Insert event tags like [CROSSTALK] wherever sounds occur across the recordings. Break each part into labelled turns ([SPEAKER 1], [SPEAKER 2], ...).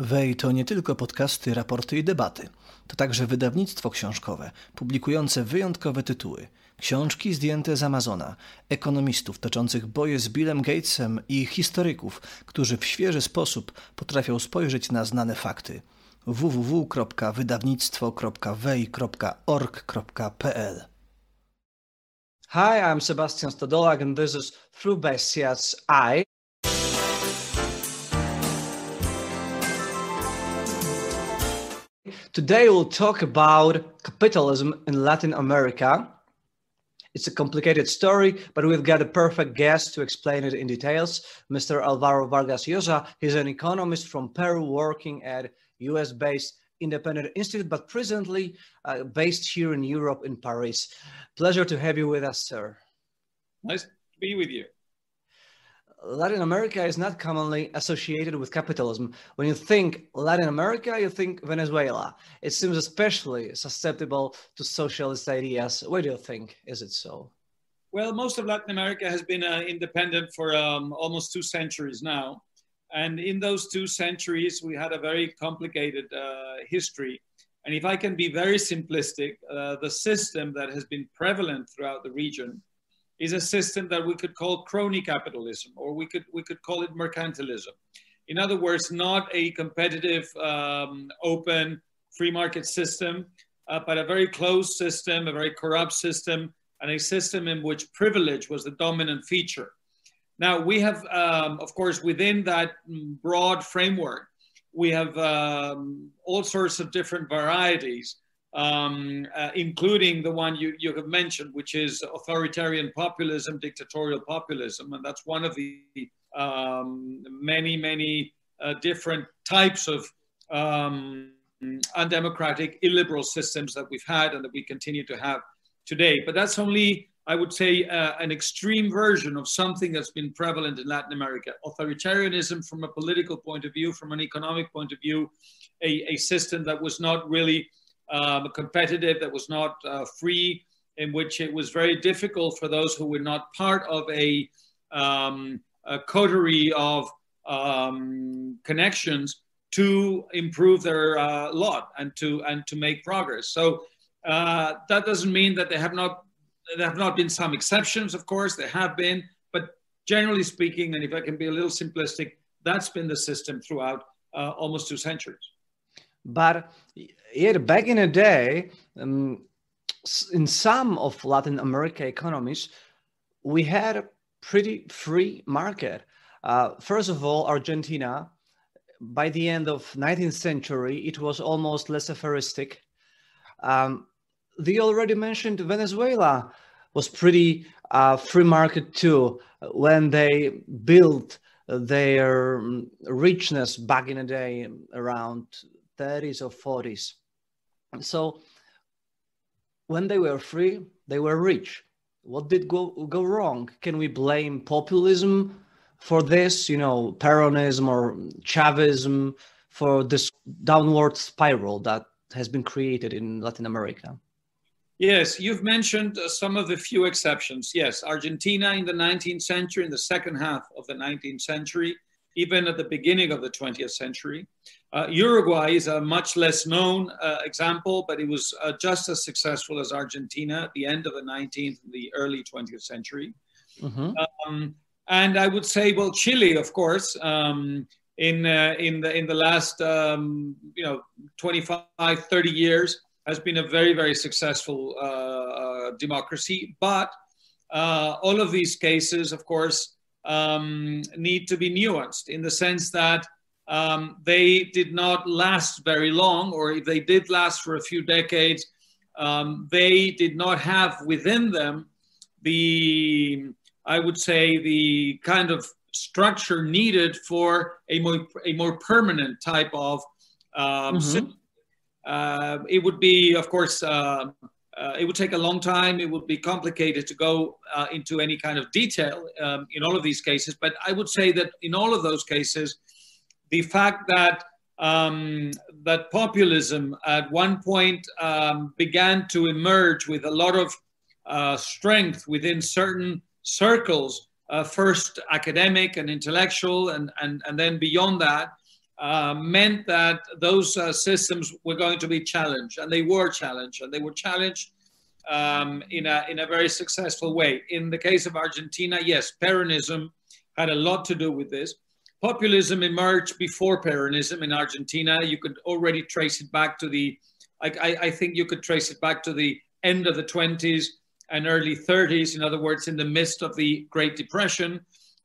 [SPEAKER 1] Wej to nie tylko podcasty, raporty i debaty. To także wydawnictwo książkowe, publikujące wyjątkowe tytuły. Książki zdjęte z Amazona, ekonomistów toczących boje z Billem Gatesem i historyków, którzy w świeży sposób potrafią spojrzeć na znane fakty. www.wydawnictwo.wej.org.pl
[SPEAKER 2] Hi, I'm Sebastian Stadolak and this is Through Bestia's Eye. Today we'll talk about capitalism in Latin America. It's a complicated story, but we've got a perfect guest to explain it in details. Mr. Alvaro Vargas Llosa. He's an economist from Peru working at US based Independent Institute, but presently uh, based here in Europe in Paris. Pleasure to have you with us, sir.
[SPEAKER 3] Nice to be with you.
[SPEAKER 2] Latin America is not commonly associated with capitalism. When you think Latin America, you think Venezuela. It seems especially susceptible to socialist ideas. Why do you think is it so?
[SPEAKER 3] Well, most of Latin America has been uh, independent for um, almost two centuries now. And in those two centuries, we had a very complicated uh, history. And if I can be very simplistic, uh, the system that has been prevalent throughout the region is a system that we could call crony capitalism, or we could we could call it mercantilism. In other words, not a competitive, um, open, free market system, uh, but a very closed system, a very corrupt system, and a system in which privilege was the dominant feature. Now we have, um, of course, within that broad framework, we have um, all sorts of different varieties um, uh, including the one you, you have mentioned, which is authoritarian populism, dictatorial populism. And that's one of the um, many, many uh, different types of um, undemocratic, illiberal systems that we've had and that we continue to have today. But that's only, I would say, uh, an extreme version of something that's been prevalent in Latin America. Authoritarianism, from a political point of view, from an economic point of view, a, a system that was not really um, competitive, that was not uh, free, in which it was very difficult for those who were not part of a, um, a coterie of um, connections to improve their uh, lot and to and to make progress. So uh, that doesn't mean that they have not there have not been some exceptions. Of course, there have been, but generally speaking, and if I can be a little simplistic, that's been the system throughout uh, almost two centuries.
[SPEAKER 2] But yet, back in the day, um, in some of Latin America economies, we had a pretty free market. Uh, first of all, Argentina, by the end of 19th century, it was almost laissez-faireistic. Um, the already mentioned Venezuela was pretty uh, free market too when they built their um, richness back in the day around 30s or 40s. So when they were free, they were rich. What did go, go wrong? Can we blame populism for this, you know, Peronism or Chavism for this downward spiral that has been created in Latin America?
[SPEAKER 3] Yes, you've mentioned uh, some of the few exceptions. Yes, Argentina in the 19th century, in the second half of the 19th century, even at the beginning of the 20th century. Uh, Uruguay is a much less known uh, example, but it was uh, just as successful as Argentina at the end of the 19th and the early 20th century. Mm-hmm. Um, and I would say, well, Chile, of course, um, in, uh, in, the, in the last um, you know, 25, 30 years, has been a very, very successful uh, uh, democracy. But all of these cases, of course, um, need to be nuanced in the sense that um, they did not last very long, or if they did last for a few decades, um, they did not have within them the, I would say, the kind of structure needed for a more, a more permanent type of um, mm-hmm. uh, it would be, of course, uh, uh, it would take a long time. It would be complicated to go uh, into any kind of detail um, in all of these cases. But I would say that in all of those cases, the fact that um, that populism at one point um, began to emerge with a lot of uh, strength within certain circles, uh, first academic and intellectual, and, and, and then beyond that, uh, meant that those uh, systems were going to be challenged, and they were challenged, and they were challenged um, in, a, in a very successful way. In the case of Argentina, yes, Peronism had a lot to do with this. Populism emerged before Peronism in Argentina. You could already trace it back to the, I, I think you could trace it back to the end of the 20s and early 30s. In other words, in the midst of the Great Depression.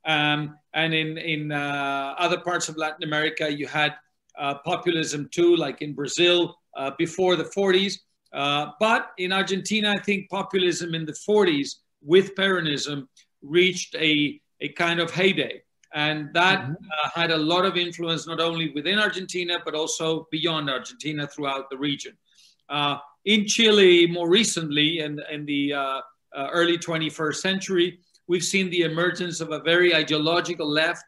[SPEAKER 3] Um, and in, in uh, other parts of Latin America, you had uh, populism too, like in Brazil uh, before the 40s. Uh, but in Argentina, I think populism in the 40s with Peronism reached a, a kind of heyday. And that mm-hmm. Uh, had a lot of influence, not only within Argentina, but also beyond Argentina throughout the region. Uh, in Chile, more recently, in, in the early 21st century, we've seen the emergence of a very ideological left,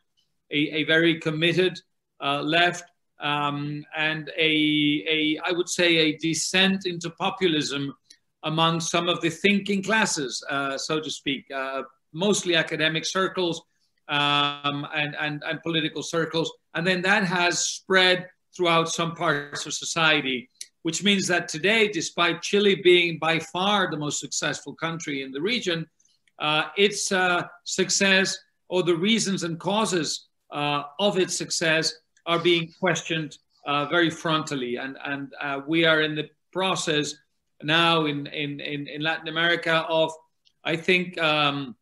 [SPEAKER 3] a, a very committed uh, left, um, and a, a, I would say, a descent into populism among some of the thinking classes, uh, so to speak, uh, mostly academic circles um, and, and, and political circles. And then that has spread throughout some parts of society, which means that today, despite Chile being by far the most successful country in the region, uh, its uh, success or the reasons and causes uh, of its success are being questioned very frontally. And, and we are in the process now in, in, in, in Latin America of, I think, um,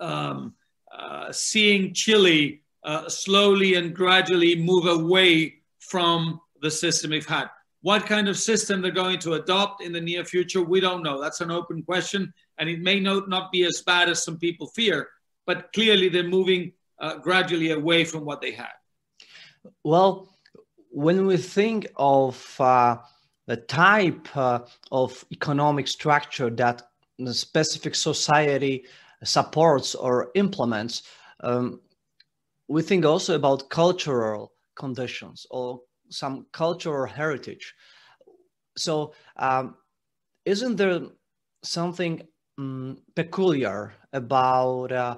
[SPEAKER 3] um, uh, seeing Chile uh, slowly and gradually move away from the system we've had. What kind of system they're going to adopt in the near future, we don't know. That's an open question and it may not, not be as bad as some people fear, but clearly they're moving uh, gradually away from what they had.
[SPEAKER 2] Well, when we think of uh, the type uh, of economic structure that a specific society supports or implements, um, we think also about cultural conditions or some cultural heritage. So, um, isn't there something um, peculiar about uh,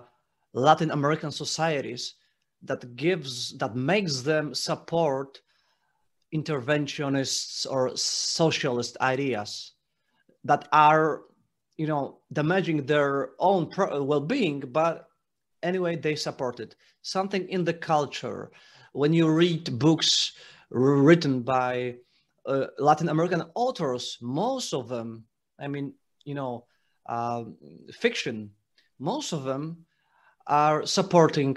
[SPEAKER 2] Latin American societies that gives that makes them support interventionists or socialist ideas that are you know damaging their own well-being but anyway they support it something in the culture when you read books written by uh, latin american authors most of them i mean you know uh, fiction, most of them are supporting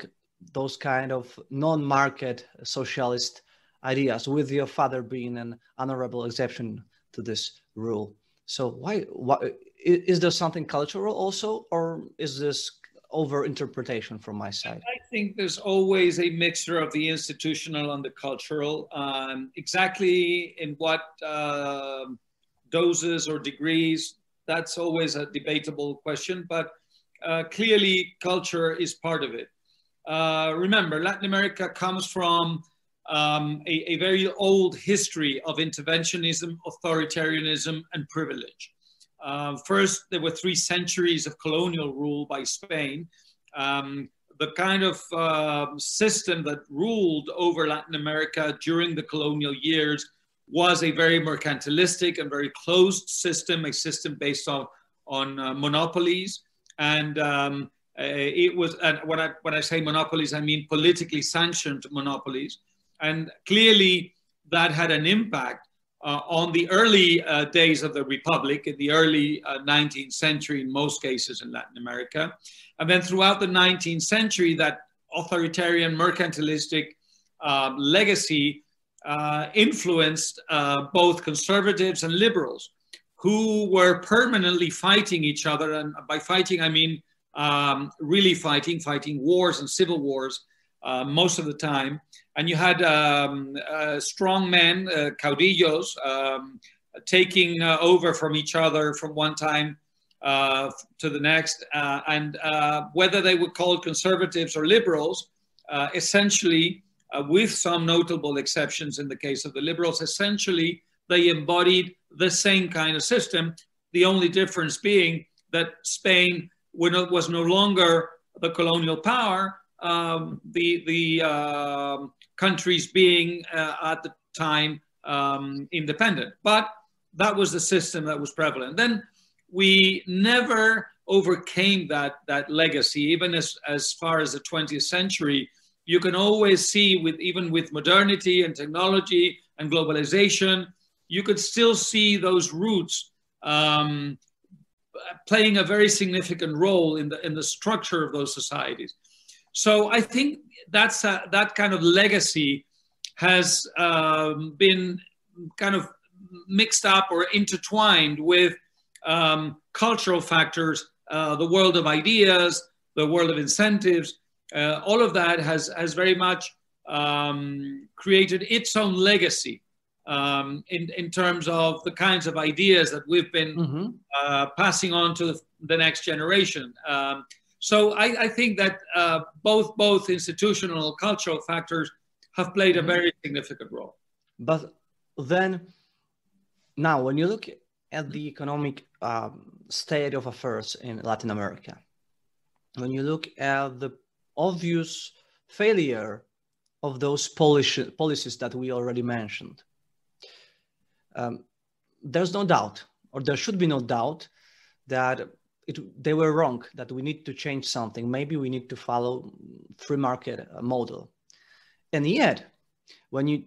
[SPEAKER 2] those kind of non-market socialist ideas, with your father being an honorable exception to this rule. So why, why is there something cultural also, or is this over interpretation from my side?
[SPEAKER 3] I think there's always a mixture of the institutional and the cultural. Um, exactly in what uh, doses or degrees that's always a debatable question, but uh, clearly culture is part of it. Uh, remember, Latin America comes from um, a, a, very old history of interventionism, authoritarianism, and privilege. Uh, first, there were three centuries of colonial rule by Spain. Um, the kind of uh, system that ruled over Latin America during the colonial years was a very mercantilistic and very closed system, a system based on, on uh, monopolies. And um, uh, it was, and when I, when I say monopolies, I mean politically sanctioned monopolies. And clearly that had an impact uh, on the early uh, days of the Republic, in the early 19th uh, century, in most cases in Latin America. And then throughout the 19th century, that authoritarian, mercantilistic um, legacy uh, influenced uh, both conservatives and liberals who were permanently fighting each other. And by fighting, I mean um, really fighting, fighting wars and civil wars uh, most of the time. And you had um, uh, strong men, uh, caudillos, um, taking uh, over from each other from one time to the next. and whether they were called conservatives or liberals, essentially, uh, with some notable exceptions in the case of the liberals. Essentially, they embodied the same kind of system, the only difference being that Spain was no longer the colonial power, um, the the uh, countries being uh, at the time um, independent. But that was the system that was prevalent. Then we never overcame that that legacy, even as as far as the 20th century. You can always see with even with modernity and technology and globalization, you could still see those roots um, playing a very significant role in the in the structure of those societies. So I think that's a, that kind of legacy has um, been kind of mixed up or intertwined with um, cultural factors, uh, the world of ideas, the world of incentives. Uh, all of that has has very much um, created its own legacy um, in, in terms of the kinds of ideas that we've been mm-hmm. uh, passing on to the, the next generation. Um, so I, I, think that uh, both both institutional and cultural factors have played a mm-hmm. very significant role.
[SPEAKER 2] But then, now when you look at the economic um, state of affairs in Latin America, when you look at the obvious failure of those policy, policies that we already mentioned, um, there's no doubt, or there should be no doubt, that it, they were wrong, that we need to change something. Maybe we need to follow free market model. And yet, when you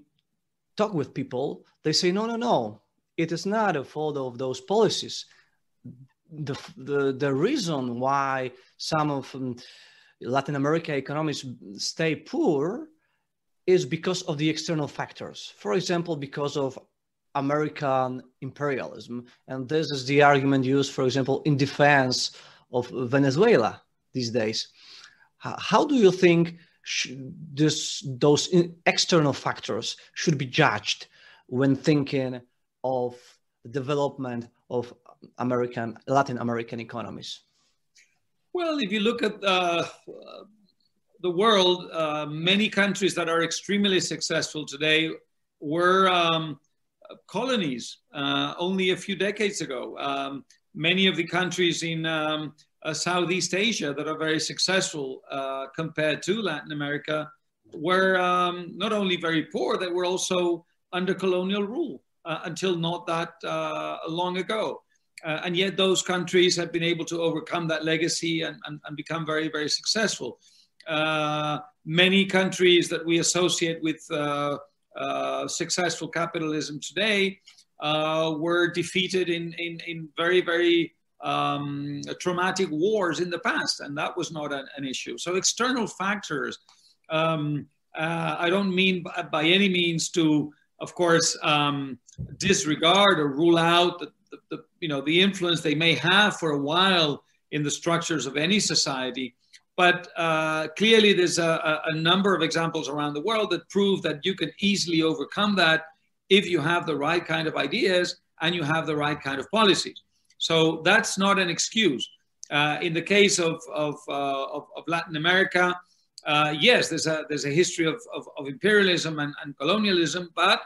[SPEAKER 2] talk with people, they say, no, no, no, it is not a fault of those policies. The, the, the reason why some of um, Latin America economies stay poor is because of the external factors. For example, because of American imperialism. And this is the argument used, for example, in defense of Venezuela these days. How do you think this, those external factors should be judged when thinking of the development of American, Latin American economies?
[SPEAKER 3] Well, if you look at uh, the world, uh, many countries that are extremely successful today were um, colonies uh, only a few decades ago. Um, many of the countries in um, uh, Southeast Asia that are very successful uh, compared to Latin America were um, not only very poor, they were also under colonial rule uh, until not that uh, long ago. Uh, and yet those countries have been able to overcome that legacy and, and, and become very, very successful. many countries that we associate with successful capitalism today uh, were defeated in, in, in very, very um, traumatic wars in the past, and that was not an, an issue. So external factors, um, uh, I don't mean by, by, any means to, of course, um, disregard or rule out the, the, the, you know, the influence they may have for a while in the structures of any society. But uh, clearly, there's a, a, number of examples around the world that prove that you can easily overcome that if you have the right kind of ideas and you have the right kind of policies. So that's not an excuse. Uh, in the case of, of, uh, of, of Latin America, uh, yes, there's a, there's a history of, of, of imperialism and, and colonialism, but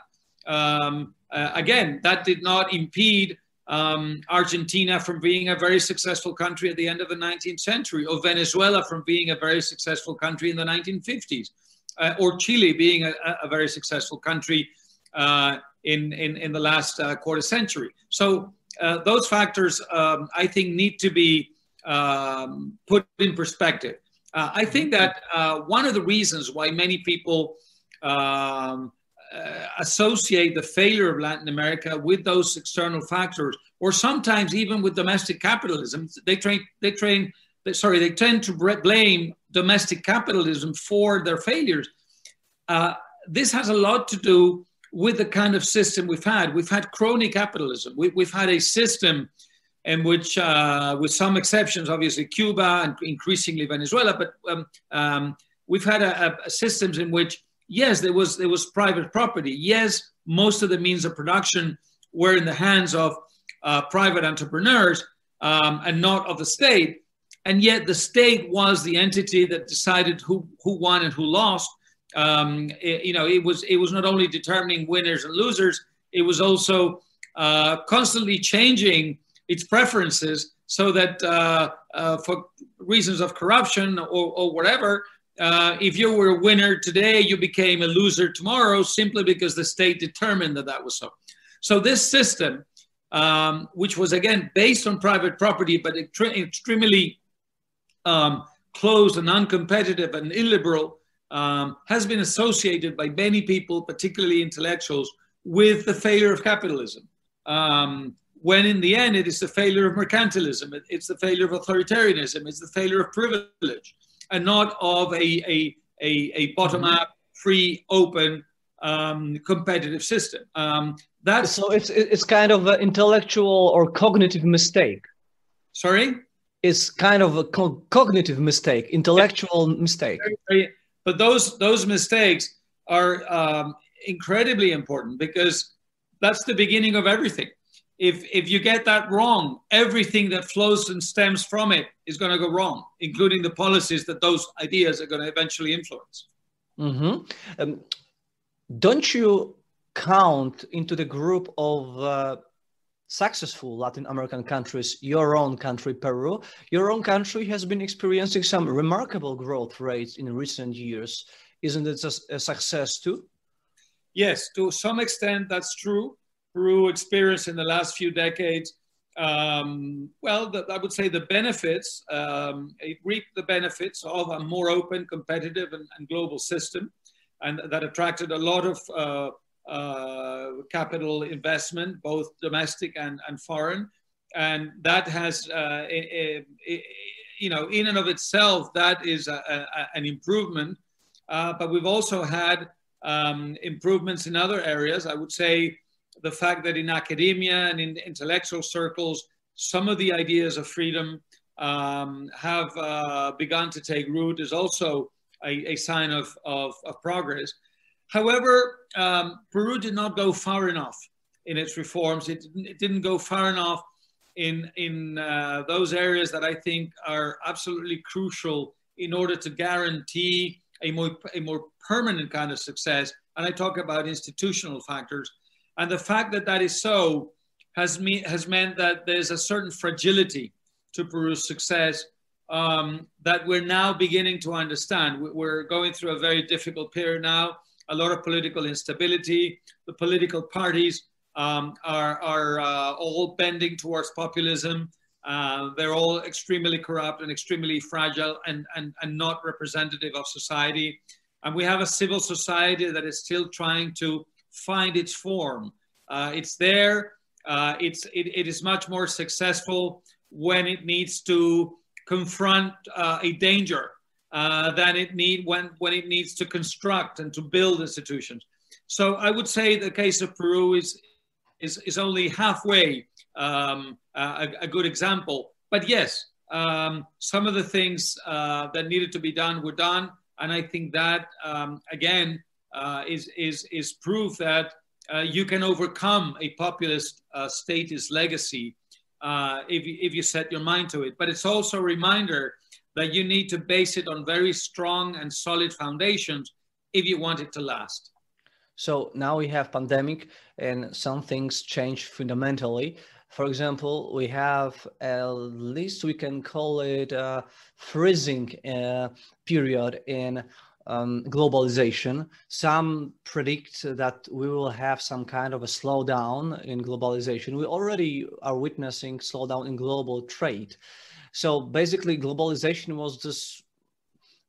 [SPEAKER 3] um, uh, again, that did not impede um, Argentina from being a very successful country at the end of the 19th century, or Venezuela from being a very successful country in the 1950s, uh, or Chile being a, a, very successful country uh, in, in, in the last uh, quarter century. So uh, those factors, um, I think, need to be um, put in perspective. Uh, I think that uh, one of the reasons why many people um, uh, associate the failure of Latin America with those external factors, or sometimes even with domestic capitalism. They train, they train, they, sorry, they tend to blame domestic capitalism for their failures. Uh, this has a lot to do with the kind of system we've had. We've had crony capitalism. We, have had a system in which, uh, with some exceptions, obviously Cuba and increasingly Venezuela, but um, um, we've had a, a systems in which yes, there was there was private property. Yes, most of the means of production were in the hands of uh, private entrepreneurs um, and not of the state. And yet, the state was the entity that decided who who won and who lost. Um, it, you know, it was it was not only determining winners and losers. It was also uh, constantly changing its preferences so that uh, uh for reasons of corruption or, or whatever, uh, if you were a winner today, you became a loser tomorrow simply because the state determined that that was so. So this system, um, which was again based on private property, but extremely um, closed and uncompetitive and illiberal, um, has been associated by many people, particularly intellectuals, with the failure of capitalism. Um, when in the end, it is the failure of mercantilism, it's the failure of authoritarianism, it's the failure of privilege, and not of a, a, a, a bottom up, free, open, um, competitive system. Um,
[SPEAKER 2] that's so it's it's kind of an intellectual or cognitive mistake.
[SPEAKER 3] Sorry,
[SPEAKER 2] it's kind of a co- cognitive mistake, intellectual yeah. mistake.
[SPEAKER 3] But those those mistakes are um, incredibly important because that's the beginning of everything. If if you get that wrong, everything that flows and stems from it is going to go wrong, including the policies that those ideas are going to eventually influence.
[SPEAKER 2] Mm-hmm. Um, don't you count into the group of uh, successful Latin American countries, your own country, Peru. Your own country has been experiencing some remarkable growth rates in recent years. Isn't it a, a success too?
[SPEAKER 3] Yes, to some extent that's true. Peru experienced in the last few decades, um, well, the, I would say the benefits, um, it reaped the benefits of a more open, competitive, and, and global system and that attracted a lot of uh, uh, capital investment, both domestic and, and foreign. And that has, uh, you know, in and of itself, that is a, an improvement. Uh, but we've also had um, improvements in other areas. I would say the fact that in academia and in intellectual circles, some of the ideas of freedom um, have uh, begun to take root is also a, a sign of, of, of, progress. However, um, Peru did not go far enough in its reforms. It, it didn't go far enough in, in uh, those areas that I think are absolutely crucial in order to guarantee a more, a more permanent kind of success. And I talk about institutional factors. And the fact that that is so has, me, has meant that there's a certain fragility to Peru's success um, that we're now beginning to understand. We're going through a very difficult period now, a lot of political instability. The political parties um, are, are uh, all bending towards populism. Uh, they're all extremely corrupt and extremely fragile and, and, and not representative of society. And we have a civil society that is still trying to find its form. Uh, it's there. Uh, it's, it, it is much more successful when it needs to confront uh, a danger uh, than it need when, when it needs to construct and to build institutions. So I would say the case of Peru is, is, is only halfway um, a, a, good example. But yes, um, some of the things uh, that needed to be done were done. And I think that, um, again, uh, is, is, is proof that uh, you can overcome a populist uh, statist legacy uh, if, you, if you set your mind to it. But it's also a reminder that you need to base it on very strong and solid foundations if you want it to last.
[SPEAKER 2] So now we have pandemic and some things change fundamentally. For example, we have at least we can call it a freezing uh, period in um, globalization. Some predict that we will have some kind of a slowdown in globalization. We already are witnessing slowdown in global trade. So basically, globalization was this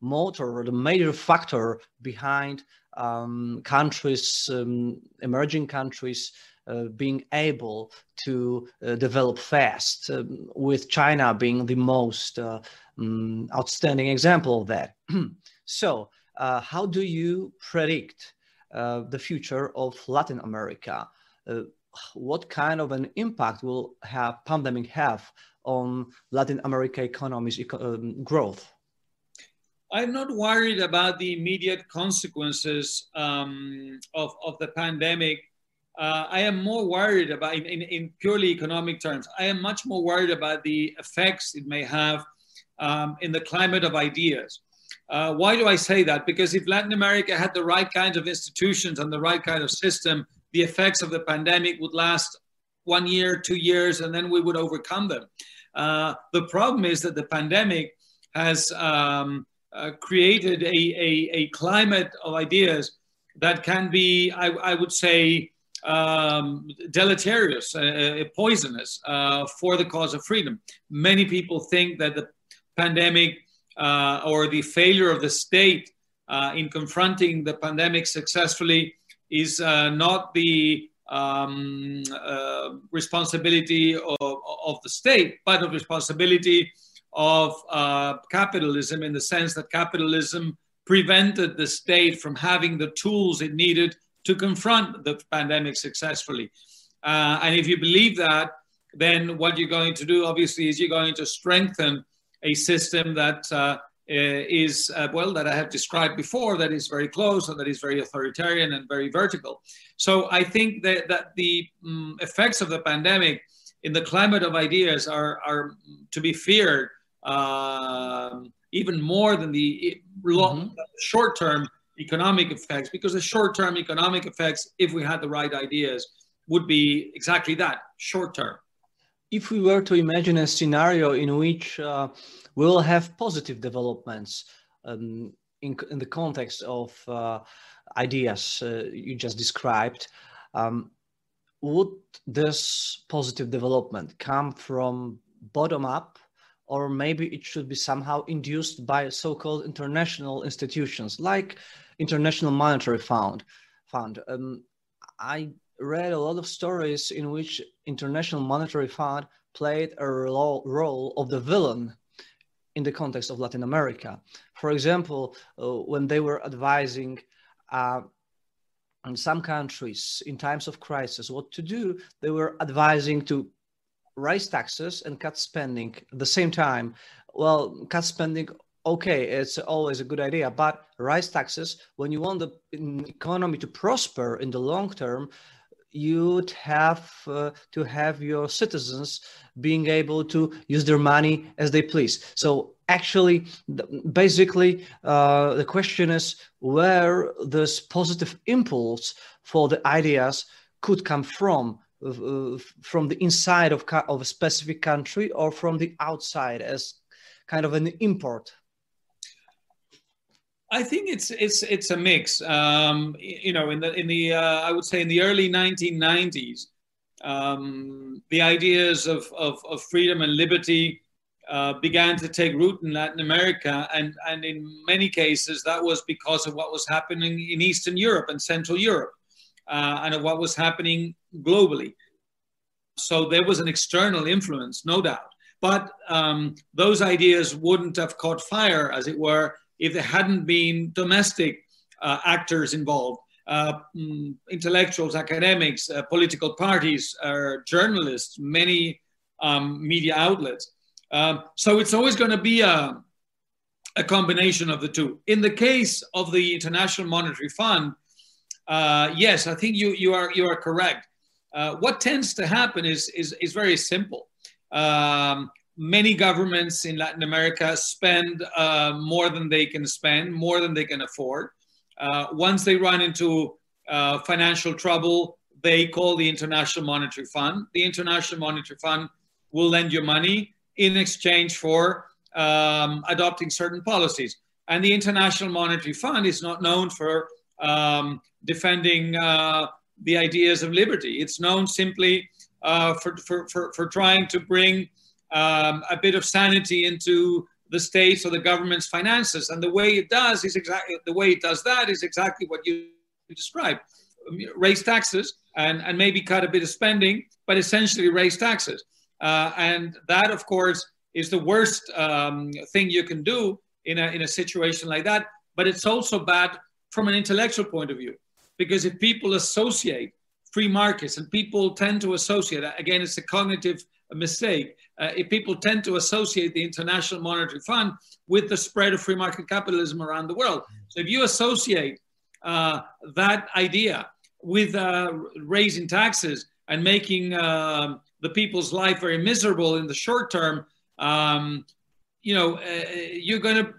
[SPEAKER 2] motor or the major factor behind um, countries, um, emerging countries, uh, being able to uh, develop fast, um, with China being the most uh, um, outstanding example of that. [CLEARS THROAT] so, uh, how do you predict uh, the future of Latin America? Uh, what kind of an impact will have pandemic have on Latin America economy's um, growth?
[SPEAKER 3] I'm not worried about the immediate consequences um, of, of the pandemic. Uh, I am more worried about, in, in, purely economic terms, I am much more worried about the effects it may have um, in the climate of ideas. Uh, why do I say that? Because if Latin America had the right kinds of institutions and the right kind of system, the effects of the pandemic would last one year, two years, and then we would overcome them. Uh, the problem is that the pandemic has um, uh, created a, a, a, climate of ideas that can be, I, I would say, um, deleterious, uh, uh, poisonous uh, for the cause of freedom. Many people think that the pandemic uh, or the failure of the state uh, in confronting the pandemic successfully is uh, not the um, responsibility of, of, the state, but the responsibility of capitalism in the sense that capitalism prevented the state from having the tools it needed to confront the pandemic successfully. Uh, and if you believe that, then what you're going to do, obviously, is you're going to strengthen a system that uh, is, uh, well, that I have described before, that is very close and that is very authoritarian and very vertical. So I think that, that the um, effects of the pandemic in the climate of ideas are, are to be feared uh, even more than the long, mm-hmm. short term economic effects because the short term economic effects, if we had the right ideas, would be exactly that short term.
[SPEAKER 2] If we were to imagine a scenario in which uh, we will have positive developments um, in, in, the context of uh, ideas uh, you just described, um, would this positive development come from bottom up or maybe it should be somehow induced by so-called international institutions like International Monetary Fund. Fund. Um, I read a lot of stories in which International Monetary Fund played a role, of the villain in the context of Latin America. For example, uh, when they were advising uh, in some countries in times of crisis what to do, they were advising to raise taxes and cut spending at the same time. Well, cut spending okay, it's always a good idea, but raise taxes when you want the economy to prosper in the long term, you'd have uh, to have your citizens being able to use their money as they please. So actually, basically, uh, the question is where this positive impulse for the ideas could come from. Uh, from the inside of, of a specific country or from the outside as kind of an import
[SPEAKER 3] I think it's it's it's a mix. Um, you know, in the in the uh, I would say in the early 1990s, um, the ideas of, of, of freedom and liberty uh, began to take root in Latin America, and and in many cases that was because of what was happening in Eastern Europe and Central Europe, uh, and of what was happening globally. So there was an external influence, no doubt, but um, those ideas wouldn't have caught fire, as it were if there hadn't been domestic uh, actors involved, uh, mm, intellectuals, academics, uh, political parties, uh, journalists, many um, media outlets. Um, so it's always going to be a, a combination of the two. In the case of the International Monetary Fund, uh, yes, I think you, you, are, you are correct. Uh, what tends to happen is, is, is very simple. Um, many governments in Latin America spend uh, more than they can spend, more than they can afford. Uh, once they run into uh, financial trouble, they call the International Monetary Fund. The International Monetary Fund will lend you money in exchange for um, adopting certain policies. And the International Monetary Fund is not known for um, defending uh, the ideas of liberty. It's known simply uh, for, for, for, for trying to bring um, a bit of sanity into the states or the government's finances. And the way it does is exactly the way it does that is exactly what you described: raise taxes and, and maybe cut a bit of spending, but essentially raise taxes. Uh, and that, of course, is the worst um, thing you can do in a, in a situation like that. But it's also bad from an intellectual point of view, because if people associate free markets and people tend to associate, again, it's a cognitive mistake uh, if people tend to associate the International Monetary Fund with the spread of free market capitalism around the world. So if you associate uh, that idea with uh, raising taxes and making uh, the people's life very miserable in the short term, um, you know, uh, you're going to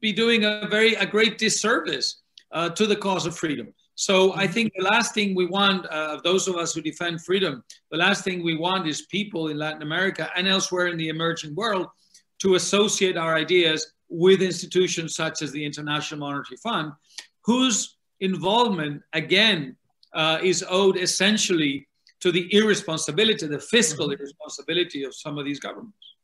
[SPEAKER 3] be doing a very a great disservice uh, to the cause of freedom. So I think the last thing we want, uh, those of us who defend freedom, the last thing we want is people in Latin America and elsewhere in the emerging world to associate our ideas with institutions such as the International Monetary Fund, whose involvement, again, uh, is owed essentially to the irresponsibility, the fiscal mm-hmm. irresponsibility of some of these governments.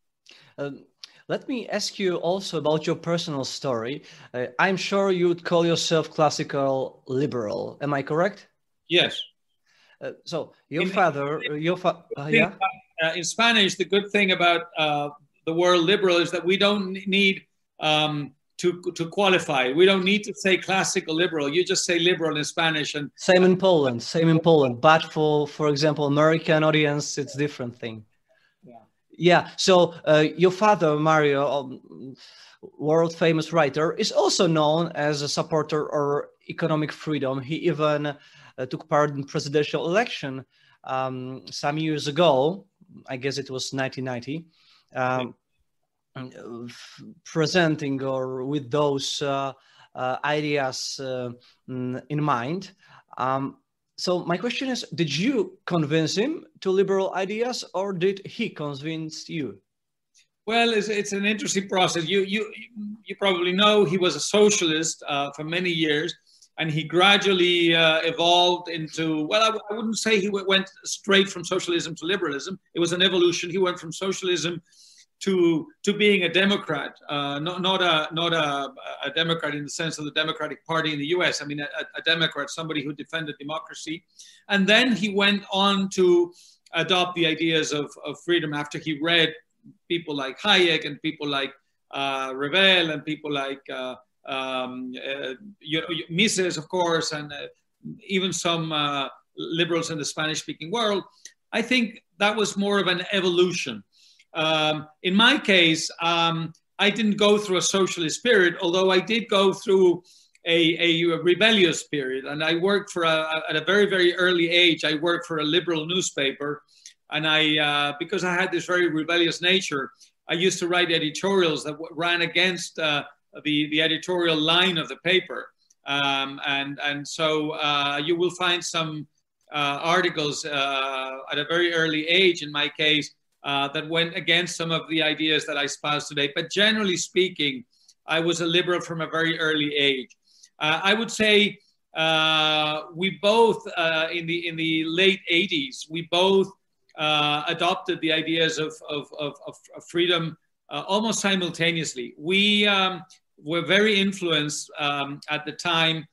[SPEAKER 2] Um, let me ask you also about your personal story. Uh, I'm sure you would call yourself classical liberal. Am I correct?
[SPEAKER 3] Yes.
[SPEAKER 2] Uh, so your in, father, in, your fa- uh, yeah.
[SPEAKER 3] Uh, in Spanish, the good thing about uh, the word liberal is that we don't need um, to to qualify. We don't need to say classical liberal. You just say liberal in Spanish, and
[SPEAKER 2] same in Poland. Same in Poland. But for for example, American audience, it's different thing. Yeah. So uh, your father, Mario. Um, world famous writer is also known as a supporter of economic freedom he even uh, took part in presidential election um, some years ago i guess it was 1990 um, presenting or with those uh, uh, ideas uh, in mind. Um, so my question is, did you convince him to liberal ideas or did he convince you?
[SPEAKER 3] Well, it's, it's an interesting process. You, you, you probably know he was a socialist uh, for many years and he gradually uh, evolved into well I, I wouldn't say he went straight from socialism to liberalism it was an evolution he went from socialism to to being a Democrat, uh, not not a not a, a, Democrat in the sense of the Democratic Party in the U.S. I mean, a, a, Democrat, somebody who defended democracy, and then he went on to adopt the ideas of, of freedom after he read people like Hayek and people like uh, Revel and people like uh, um, uh, you know, Mises, of course, and uh, even some uh, liberals in the Spanish-speaking world. I think that was more of an evolution um, in my case, um, I didn't go through a socialist period, although I did go through a, a rebellious period. And I worked for a, at a very, very early age, I worked for a liberal newspaper. And I, uh, because I had this very rebellious nature, I used to write editorials that ran against uh, the, the editorial line of the paper. Um, and, and so uh, you will find some uh, articles uh, at a very early age, in my case, uh, that went against some of the ideas that I espouse today. But generally speaking, I was a liberal from a very early age. Uh, I would say uh, we both, uh, in the in the late 80s, we both uh, adopted the ideas of, of, of, of freedom uh, almost simultaneously. We um, were very influenced um, at the time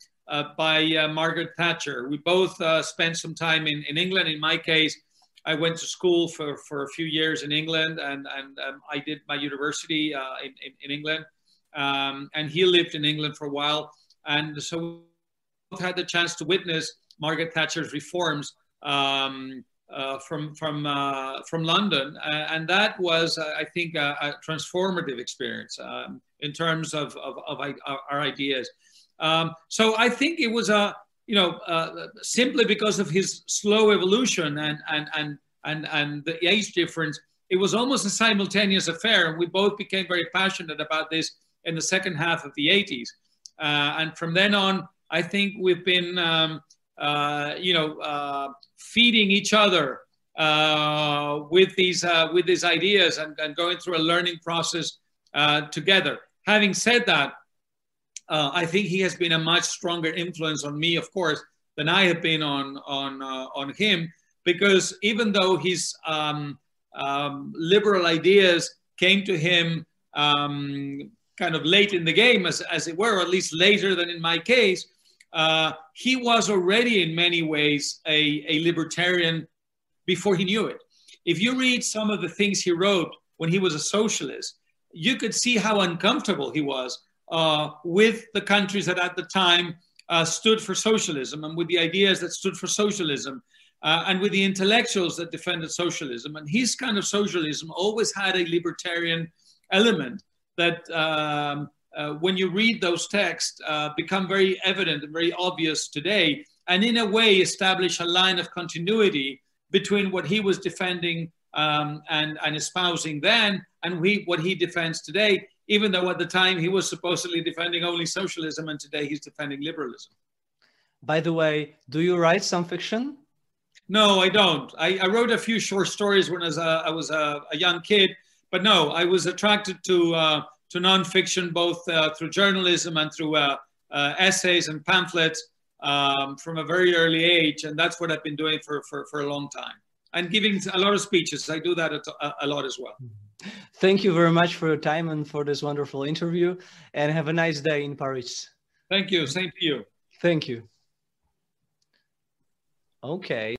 [SPEAKER 3] by Margaret Thatcher. We both spent some time in, in England. In my case, I went to school for, for a few years in England and, and um, I did my university uh, in, in, in, England. Um, and he lived in England for a while. And so we had the chance to witness Margaret Thatcher's reforms um, uh, from, from, uh, from London. and that was, uh, I think, a, a transformative experience um, in terms of, of, of our ideas. Um, so I think it was a, you know, uh, simply because of his slow evolution and, and, and, and, and the age difference, it was almost a simultaneous affair. And we both became very passionate about this in the second half of the 80s. Uh, and from then on, I think we've been, um, uh, you know, uh, feeding each other uh, with these uh, with these ideas and, and, going through a learning process together. Having said that, uh, I think he has been a much stronger influence on me, of course, than I have been on on uh, on him. Because even though his um, um, liberal ideas came to him um, kind of late in the game, as, as it were, or at least later than in my case, uh, he was already in many ways a, a libertarian before he knew it. If you read some of the things he wrote when he was a socialist, you could see how uncomfortable he was uh, with the countries that at the time uh, stood for socialism and with the ideas that stood for socialism uh, and with the intellectuals that defended socialism. And his kind of socialism always had a libertarian element that um, uh, when you read those texts uh, become very evident and very obvious today and in a way establish a line of continuity between what he was defending um, and, and espousing then and we, what he defends today even though at the time he was supposedly defending only socialism and today he's defending liberalism.
[SPEAKER 2] By the way, do you write some fiction?
[SPEAKER 3] No, I don't. I, I wrote a few short stories when I was a, I was a, a young kid, but no, I was attracted to uh, to nonfiction, both uh, through journalism and through uh, uh, essays and pamphlets um, from a very early age. And that's what I've been doing for, for, for a long time. And giving a lot of speeches. I do that a, uh, a lot as well. Mm-hmm.
[SPEAKER 2] Thank you very much for your time and for this wonderful interview. And have a nice day in Paris.
[SPEAKER 3] Thank you. Same to you.
[SPEAKER 2] Thank you. Okay.